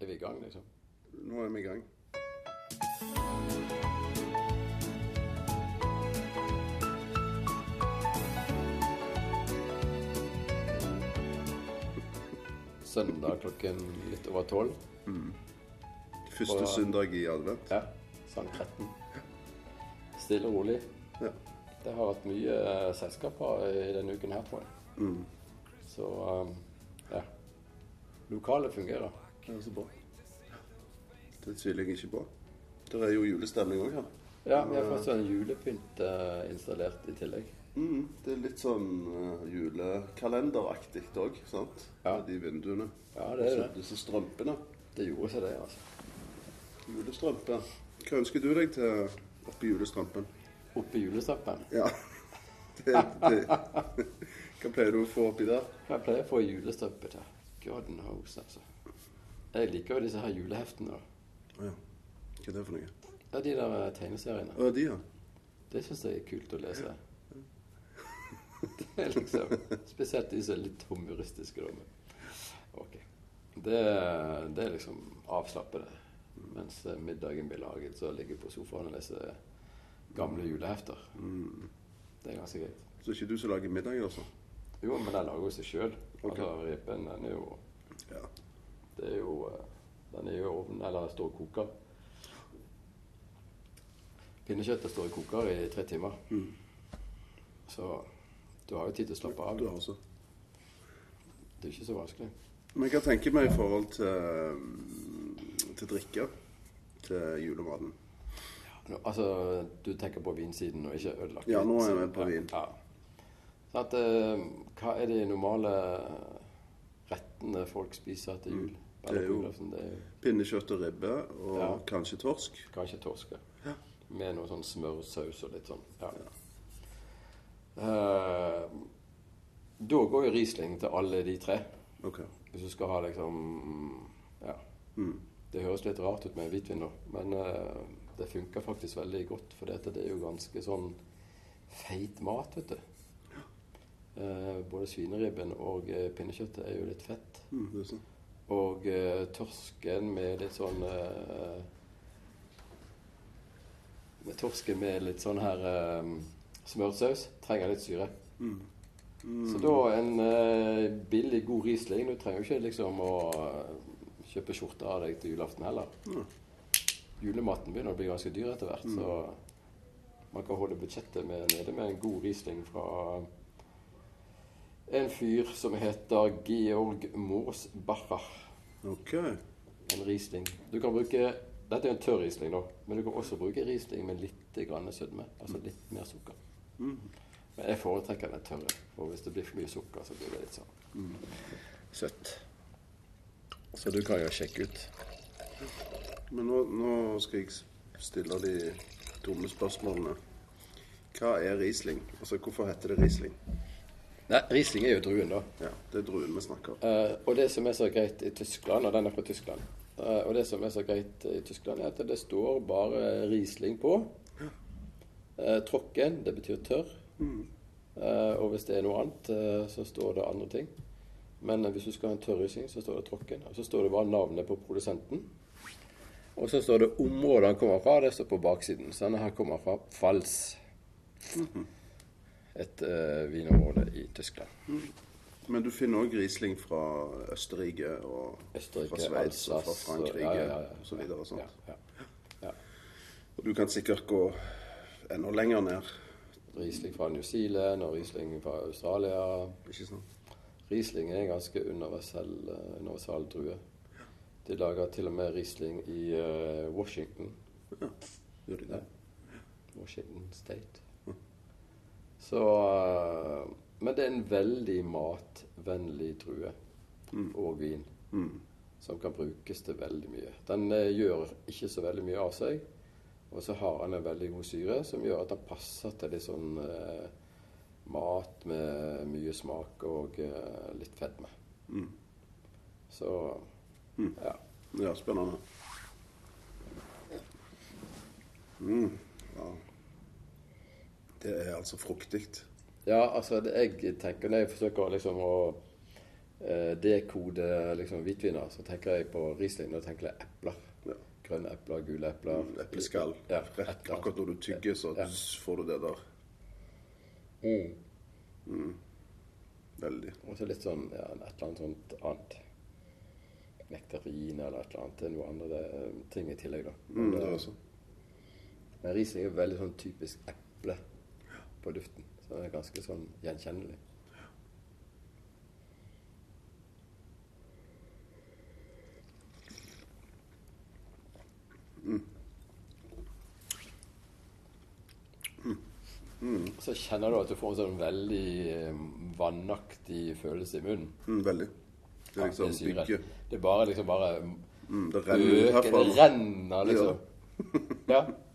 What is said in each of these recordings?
Er vi i gang, liksom? Nå er vi i gang. Søndag klokken litt over tolv. Første Og- søndag i advent. Ja. Sang 13. Stille og rolig. Ja. Det har vært mye uh, selskaper i denne uken her, tror jeg. Mm. Så um, ja. Lokalet fungerer. Det er så bra. Det tviler jeg ikke på. Det er jo julestemning òg her. Ja, vi har fått sånn julepynt eh, installert i tillegg. Mm, det er litt sånn uh, julekalenderaktig òg, sant? Ja. Med de vinduene. Ja, det er det. Disse strømpene. Det gjorde seg, det, altså. Julestrømpe. Hva ønsker du deg til oppi julestrømpen? Oppi julestrømpen? Ja. Det, det. Hva pleier du å få oppi der? Hva jeg pleier å få julestrømpe til? God knows, altså. Jeg liker jo disse her juleheftene. Å ja. Hva er det for noe? Er de der eh, tegneseriene. Å, de, ja. Det syns jeg er kult å lese. Det er liksom Spesielt de som er litt humoristiske. Da. men. Det, det er liksom avslappende. Mens eh, middagen blir laget, så ligger jeg på sofaen og leser gamle julehefter. Mm. Det er ganske greit. Så ikke du som lager middagen, altså? Jo, men den lager jo seg sjøl. Okay. Altså, ribben, den er jo Ja. Det er jo eh, Den er jo i ovnen, eller står og koker. Pinnekjøttet står i koker i tre timer. Mm. Så du har jo tid til å slappe av. Du har også. Det er ikke så vanskelig. Men hva tenker vi i forhold til, mm, til drikke til julematen? Ja, Altså, du tenker på vinsiden og ikke øl? Ja, nå er jeg med på vin. Ja. Så at, uh, hva er de normale rettene folk spiser til jul? det Det er jo Pinnekjøtt og ribbe, og Ja. kanskje torsk. kanskje torsk. Ja. Med noe sånn smørsaus og litt sånn. Ja. Uh, da går jo Riesling til alle de tre. Ok. Hvis du skal ha liksom Ja. Mm. Det høres litt rart ut med hvitvin, da, men uh, det funker faktisk veldig godt. For det er jo ganske sånn feit mat, vet du. Uh, både svineribben og pinnekjøttet er jo litt fett. Mm, det er sånn. Og eh, torsken med litt sånn eh, med Torsken med litt sånn her eh, smørsaus trenger litt syre. Mm. Så da en eh, billig, god Riesling Du trenger jo ikke liksom å eh, kjøpe skjorte av deg til julaften heller. Mm. Julematen begynner å bli ganske dyr etter hvert, så man kan holde budsjettet med, nede med en god Riesling fra en fyr som heter Georg Morsbacher. Ok. En Riesling. Du kan bruke Dette er en tørr Riesling, da, men du kan også bruke Riesling med litt grann sødme. Altså litt mer sukker. Mm. Men jeg foretrekker den tørre, for hvis det blir for mye sukker, så blir det litt sånn søtt. Så du kan jo sjekke ut. Men nå, nå skal jeg stille de dumme spørsmålene. Hva er Riesling? Altså, hvorfor heter det Riesling? Nei, Riesling er jo druen, da. Ja, Det er druen vi snakker om. Uh, og det som er så greit i Tyskland, og den er fra Tyskland uh, Og det som er så greit i Tyskland, er at det står bare Riesling på. Uh, tråkken, det betyr tørr. Eh, og hvis det er noe annet, eh, så står det andre ting. Men eh, hvis du skal ha en tørr Riesling, så står det tråkken. Og så står det bare navnet på produsenten. Og så står det området han kommer fra. Det står på baksiden. Så denne her kommer fra Pfalz. Et eh, vinområde i Tyskland. Men du finner òg Riesling fra Østerrike og Østerrike, fra Sveits og fra Frankrike ja, ja, ja, ja. osv. Og, sånt. Ja, ja. og du kan sikkert gå enda lenger ned. Riesling fra New Zealand og Riesling fra Australia. Ikke sant? Riesling er en ganske universell, universell universal drue. De lager til og med Riesling i uh, Washington. Gjør de det? Washington State. Så eh, Men det er en veldig matvennlig drue. Og vin. Mm. Som kan brukes til veldig mye. Den eh, gjør ikke så veldig mye av seg. Og så har han en veldig god syre som gjør at han passer til litt sånn eh, mat med mye smak og eh, litt fedme. Mm. Så ja. Ja, spennende. Mm. Ja. Det er altså fruktig. Ja, altså det, jeg tenker når jeg forsøker liksom å eh, dekode liksom, hvitviner, så tenker jeg på Riesling. Da tenker jeg epler. Ja. Grønne epler, gule epler. Epleskall. Ja, Rett, akkurat når du tygger, så Ja. får du det der. Mm. Veldig. Og så litt sånn ja, et eller annet sånt annet. Nektarin eller et eller annet. Det er noe andre det, ting i tillegg, da. Mm, Men, det er eh, også. men Riesling er veldig sånn typisk eple på duften. Så det er ganske sånn gjenkjennelig. Så kjenner du at du får en sånn veldig eh, vannaktig følelse i munnen. Mm, veldig. Det er liksom bygge. Det er bare liksom bare Mm, det renner herfra. det renner liksom. Ja.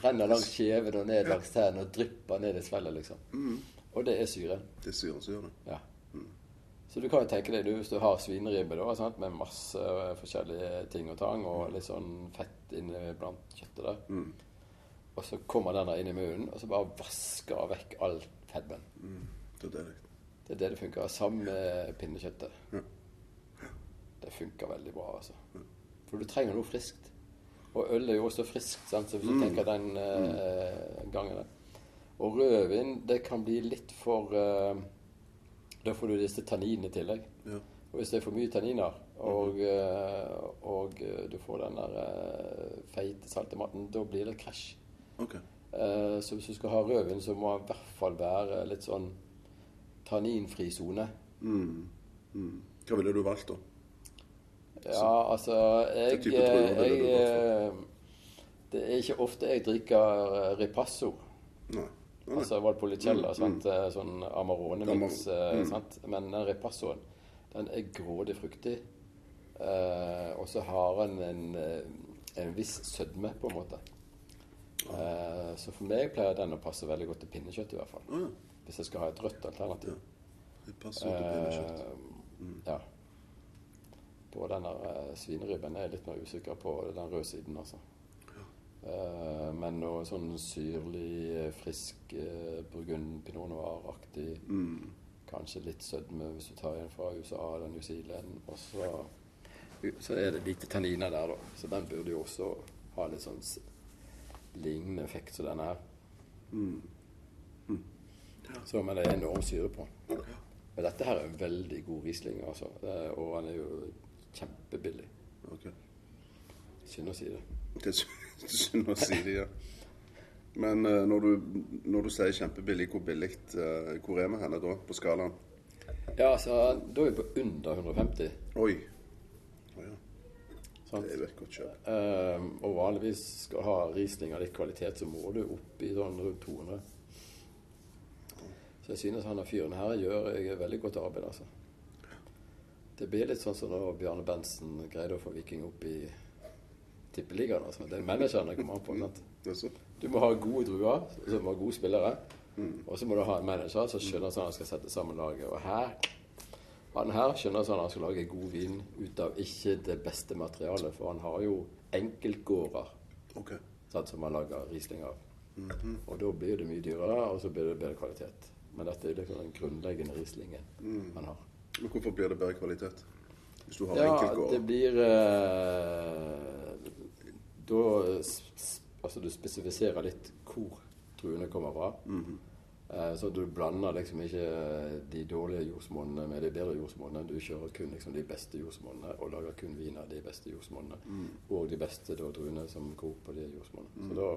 Renner langs kjeven og ned langs tennene og drypper ned i svelget, liksom. Mm. Og det er syre. Det er syren som gjør det. Ja. Så du kan jo tenke deg du, hvis du har svineribbe da, sant, med masse eh, forskjellige ting og tang, og litt sånn fett inni blant kjøttet der. Mm. Og så kommer den der inn i munnen, og så bare vasker vekk all fedmen. Mm. Det er det. Det er det det funker. Sammen med pinnekjøttet. Ja. Det funker veldig bra, altså. For du trenger noe friskt. Og øl er jo også friskt, sant? så hvis du Mm. tenker den eh, gangen. Og rødvin, det kan bli litt for eh, Da får du disse tanninene i tillegg. Ja. Og hvis det er for mye tanniner, og, eh, og eh, du får den der eh, feite, salte maten, da blir det krasj. Okay. Eh, Så hvis du skal ha rødvin, så må den i hvert fall være litt sånn tanninfri sone. Mm. Mm. Hva ville du valgt, da? Ja, altså jeg, det, jeg, gått eh, Det er ikke ofte jeg drikker eh, ripasso. Nei. Nei. Altså Valpolicella, Mm, sant? eh, sånn Amarone-mix. Amar- mm. Men den ripassoen, den er grådig fruktig. Eh, og så har den en, en viss sødme, på en måte. Eh, så for meg pleier den å passe veldig godt til pinnekjøtt, i hvert fall. Ja. Hvis jeg skal ha et rødt alternativ. Ja. Ripasso til pinnekjøtt. Eh, ja. På den der eh, svineribben er jeg litt mer usikker på den røde siden, altså. Eh, men noe sånn syrlig, eh, frisk uh, burgund pinot noir-aktig. Mm. Kanskje litt sødme hvis du tar en fra USA eller New Zealand. Og så, så er det lite tanniner der, da. Så den burde jo også ha litt sånn lignende effekt som denne her. Mm. Så, men det er enorm syre på. Men dette her er en veldig god Riesling, altså. Og han er jo kjempebillig. Okay. Synd å si det. Det er synd å si det, ja. Men uh, når, du, når du sier kjempebillig, hvor billig uh, Hvor er vi henne da, på skalaen? Ja, altså, da er vi på under 150. Oi. Oh, ja. Sånt? Det er jo et godt kjøp. Uh, og vanligvis skal du ha Riesling av litt kvalitet, så må du opp i sånn rundt 200. Så jeg synes han fyren her gjør veldig godt arbeid, altså. Det blir litt sånn som da Bjarne Bensen greide å få Viking opp i tippeligaen. Altså. Det er manageren det kommer an på. Sant? Er så. Du må ha gode druer, så du må ha gode spillere. Og så må du ha en manager som skjønner sånn han skal sette sammen laget. Og her han her skjønner sånn han skal lage god vin ut av ikke det beste materialet, for han har jo enkeltgårder okay. sånn, som han lager Riesling av. Og da blir det mye dyrere, og så blir det bedre kvalitet. Men dette er liksom den grunnleggende Rieslingen han har. Men hvorfor blir det bedre kvalitet? Hvis du har Ja, enkeltgård? det blir eh, Da Altså, du spesifiserer litt hvor druene kommer fra. Eh, så du blander liksom ikke de dårlige jordsmonnene med de bedre jordsmonnene. Du kjører kun liksom de beste jordsmonnene og lager kun vin av de beste jordsmonnene. Og de beste da, druene som går opp på de jordsmonnene. Så da,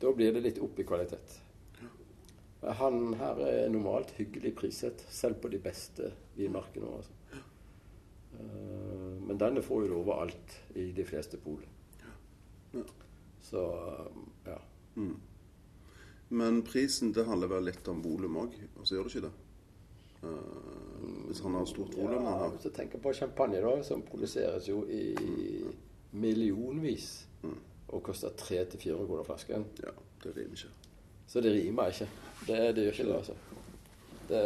da blir det litt opp i kvalitet. Han her er normalt hyggelig priset, selv på de beste vinmarkene. Altså. Eh, Men denne får jo du overalt i de fleste pol. Ja. Så ja. Men prisen det handler vel litt om volum òg, og så gjør det ikke det? Eh, hvis han har stort volum? ja har. hvis du tenker på champagne, da, som produseres jo i millionvis og koster 300-400 kroner flasken. Ja, det rimer ikke. Så det rimer ikke. Det, det gjør ikke det, altså. Det,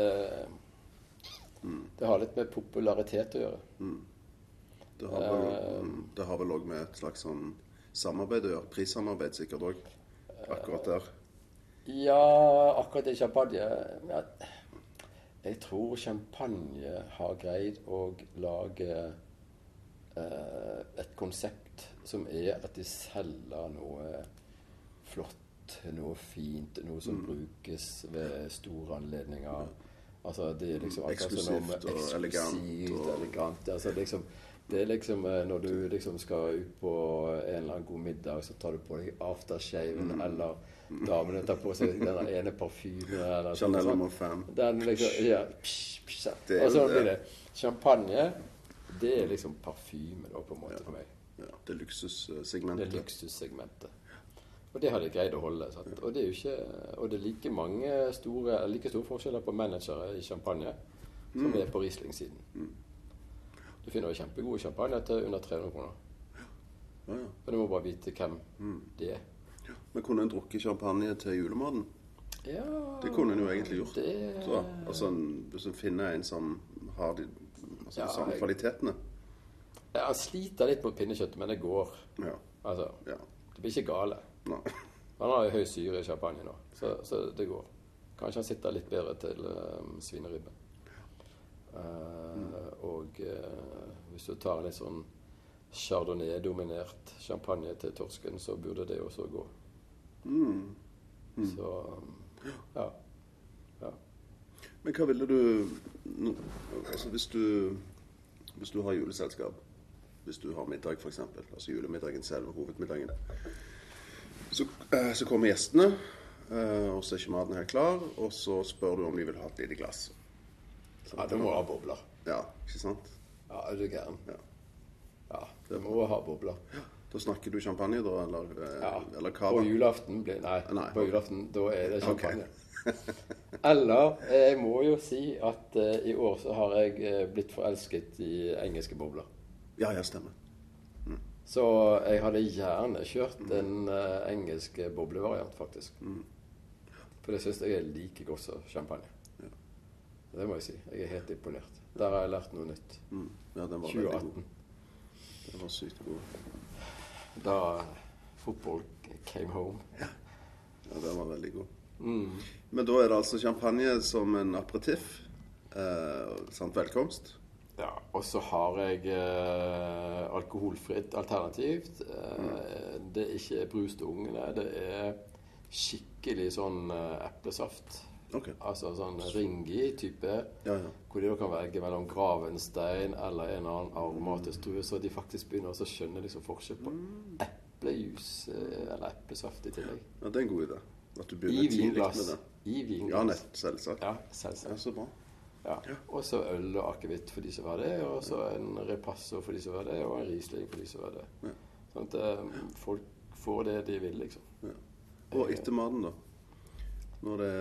det har litt med popularitet å gjøre. Det har vel, mm, det har vel òg med et slags sånn samarbeid å gjøre. Prissamarbeid sikkert òg. Akkurat der. Ja, akkurat i champagne ja, Jeg tror champagne har greid å lage eh, et konsept som er at de selger noe flott, noe fint, noe som brukes ved store anledninger. Altså det er liksom akkurat og elegant eksklusivt, og- elegant. Altså liksom, det er liksom eh, når du liksom skal ut på en eller annen god middag, så tar du på deg aftershaven, Mm. eller damene tar på seg den ene parfymen eller Chanel sånn. nummer fem. Liksom Ja, psh, psh, Det er og jo så blir det champagne. Det er liksom parfyme, da, på en måte, for meg. Ja, det er Det er luksussegmentet. Og det har de greid å holde. Og det er ikke Og det er like mange store like store forskjeller på managere i champagne som det er på Riesling-siden. Du finner jo kjempegode champagne til under 300 kroner. Men du må bare vite hvem de er. Men kunne en drukket champagne til julematen? Ja Det kunne en jo egentlig gjort. Det Så, altså, en- hvis en finner en som har de, altså, Ja, de samme jeg- kvalitetene. Ja, jeg sliter litt mot pinnekjøttet, men det går. Ja. Altså, ja. det blir ikke gale. Nei. Han har høy syre i champagne nå, så, så det går. Kanskje han sitter litt bedre til uh, svineribbe. Eh, og uh, hvis du tar en litt sånn chardonnay-dominert champagne til torsken, så burde det også gå. Mm. Så ja. ja. Men hva ville du nå- Altså hvis du Hvis du har juleselskap, hvis du har middag f.eks., altså julemiddagen selv, hovedmiddagen, så, eh, så kommer gjestene, eh, og så er ikke maten helt klar, og så spør du om de vil ha et lite glass. ja det må ha bobler. Ja, ikke sant? Ja, er du gæren? Ja. Ja, det må ha bobler. Da snakker du champagne, da, eller, eh, Ja. eller På julaften blir Nei, Nei, på julaften, da er det champagne. champagne. Eller jeg må jo si at uh, i år så har jeg blitt forelsket i engelske bobler. Ja, ja, stemmer. Så jeg hadde gjerne kjørt en uh, engelsk boblevariant, faktisk. For det syns jeg er like godt som champagne. Det må jeg si. Jeg er helt imponert. Der har jeg lært noe nytt. Mm. Ja, den var veldig god. 2018. Den var sykt god. Da fotball came home. Ja, den var veldig god. Mm. Men da er det altså champagne som en aperitiff. Eh, sant velkomst. Ja, og så har jeg eh, alkoholfritt alternativt. Eh, Det er ikke brus til ungene. Det er skikkelig sånn eh, eplesaft. Okay. Altså sånn ringi-type. Ja, ja. Hvor de da kan velge mellom Gravenstein eller en annen aromatisk drue. Så de faktisk begynner å skjønne liksom forskjell på eplejus eh, eller eplesaft i tillegg. ja, det er en god idé. At du I begynner tidlig med vinglass. det. I Ja, nett, selvsagt. Ja, selvsagt. Ja, så bra. Ja. Og så øl og akevitt for de som var det, og så en repasso for de som var det, og en riesling for de som var det. Ja. Sånn at eh, folk får det de vil, liksom. Og etter maten, da? Når det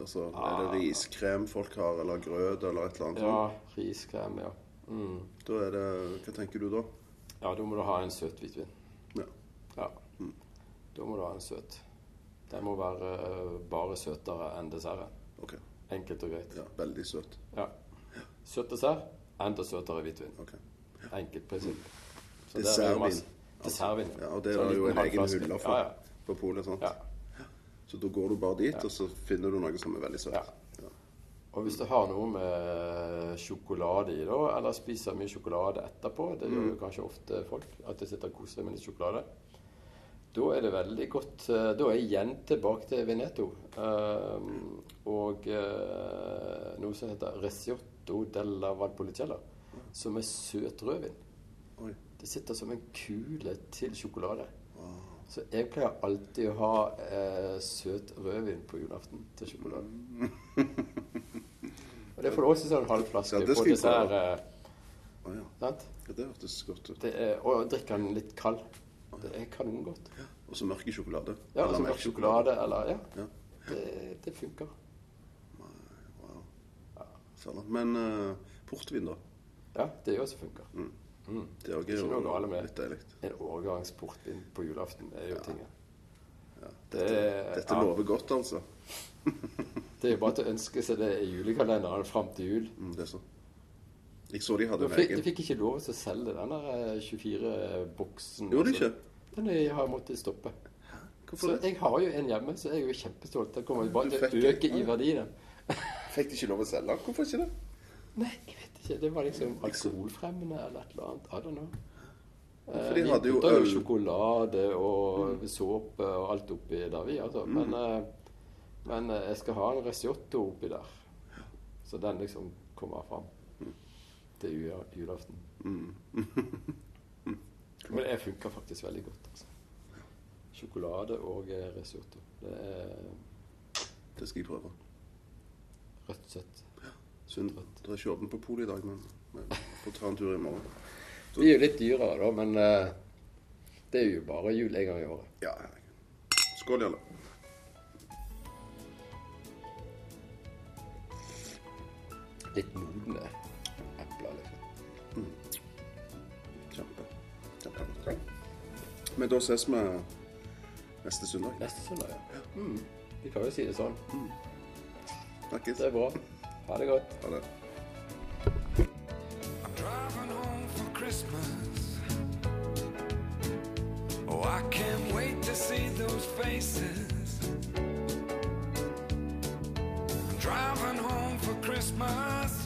Altså, er Ah. det riskrem folk har, eller grøt, eller et eller annet Ja, riskrem, ja. Mm. Da er det Hva tenker du da? Ja, da må du ha en søt hvitvin. Ja. Ja. Da må du ha en søt. Den må være eh, bare søtere enn desserten. OK. Enkelt og greit. Ja, veldig søt. Ja. Søt dessert, enda søtere hvitvin. Ok. Enkelt prinsipp. Er Dessertvin. Dessertvin. Ja, og det er jo en egen hylle for Ja, ja. på polet. sant? ja. Så da går du bare dit, og så finner du noe som er veldig søtt. Ja. Og hvis du har noe med sjokolade i, da, eller spiser mye sjokolade etterpå, det gjør jo kanskje ofte folk, at de sitter og koser seg med litt sjokolade, da er det veldig godt eh, Da er jeg igjen tilbake til Veneto. ehm, og eh, noe som heter Resiotto della Valpolicella, som er søt rødvin. Oi. Det sitter som en kule til sjokolade. Så jeg pleier alltid å ha eh, søt rødvin på julaften til sjokolade. Og det får du også sånn halv flaske Ja, på dessert. Eh, Å ja. sant? ja. Det hørtes godt ut. Det er, og drikker den litt kald. Det er kanongodt. Og så mørk sjokolade. Ja, Eller altså mørk sjokolade eller Ja. Ja. Det, det funker. Wow. Ja. Men uh, portvin, da? Ja, det også funker. Mm. Det er Ikke noe galt med det. En årgangsportvin på julaften Det er jo tingen. Ja. Det, Dette ja, lover godt, altså. det er jo bare til å ønske seg det i julekalenderen fram til jul. Mm, det er så. Jeg så de hadde De en egen. de fikk ikke lov til å selge den der 24-boksen. Gjorde de ikke? Den jeg har måttet stoppe. Så jeg har jo en hjemme, så jeg er jo kjempestolt. Den kommer bare til å øke i verdien. Fikk de ikke lov å selge? Hvorfor ikke det? Nei, jeg vet ikke. Det var liksom alkoholfremmende eller et eller annet. I don't know. For de Eh, hadde jo øl. sjokolade og såpe og alt oppi der, vi, altså. Men, eh, men eh, jeg skal ha en risotto oppi der. Så den liksom kommer fram til julaften. julaften. Men det funker faktisk veldig godt. altså. Sjokolade og eh, risotto. Det er Det skal jeg prøve. rødt søtt. Ja. Synd det er ikke åpent på polet i dag, men vi får ta en tur i morgen. Det er jo litt dyrere, da, men uh, det er jo bare jul en gang i året. Ja. Skål, Jarle. Da ses vi neste søndag. Neste søndag, ja. Mm. Vi kan jo si det sånn. Snakkes. Det er bra. Ha det godt. Ha det. I'm driving home for Christmas. Oh, I can't wait to see those faces. I'm driving home for Christmas,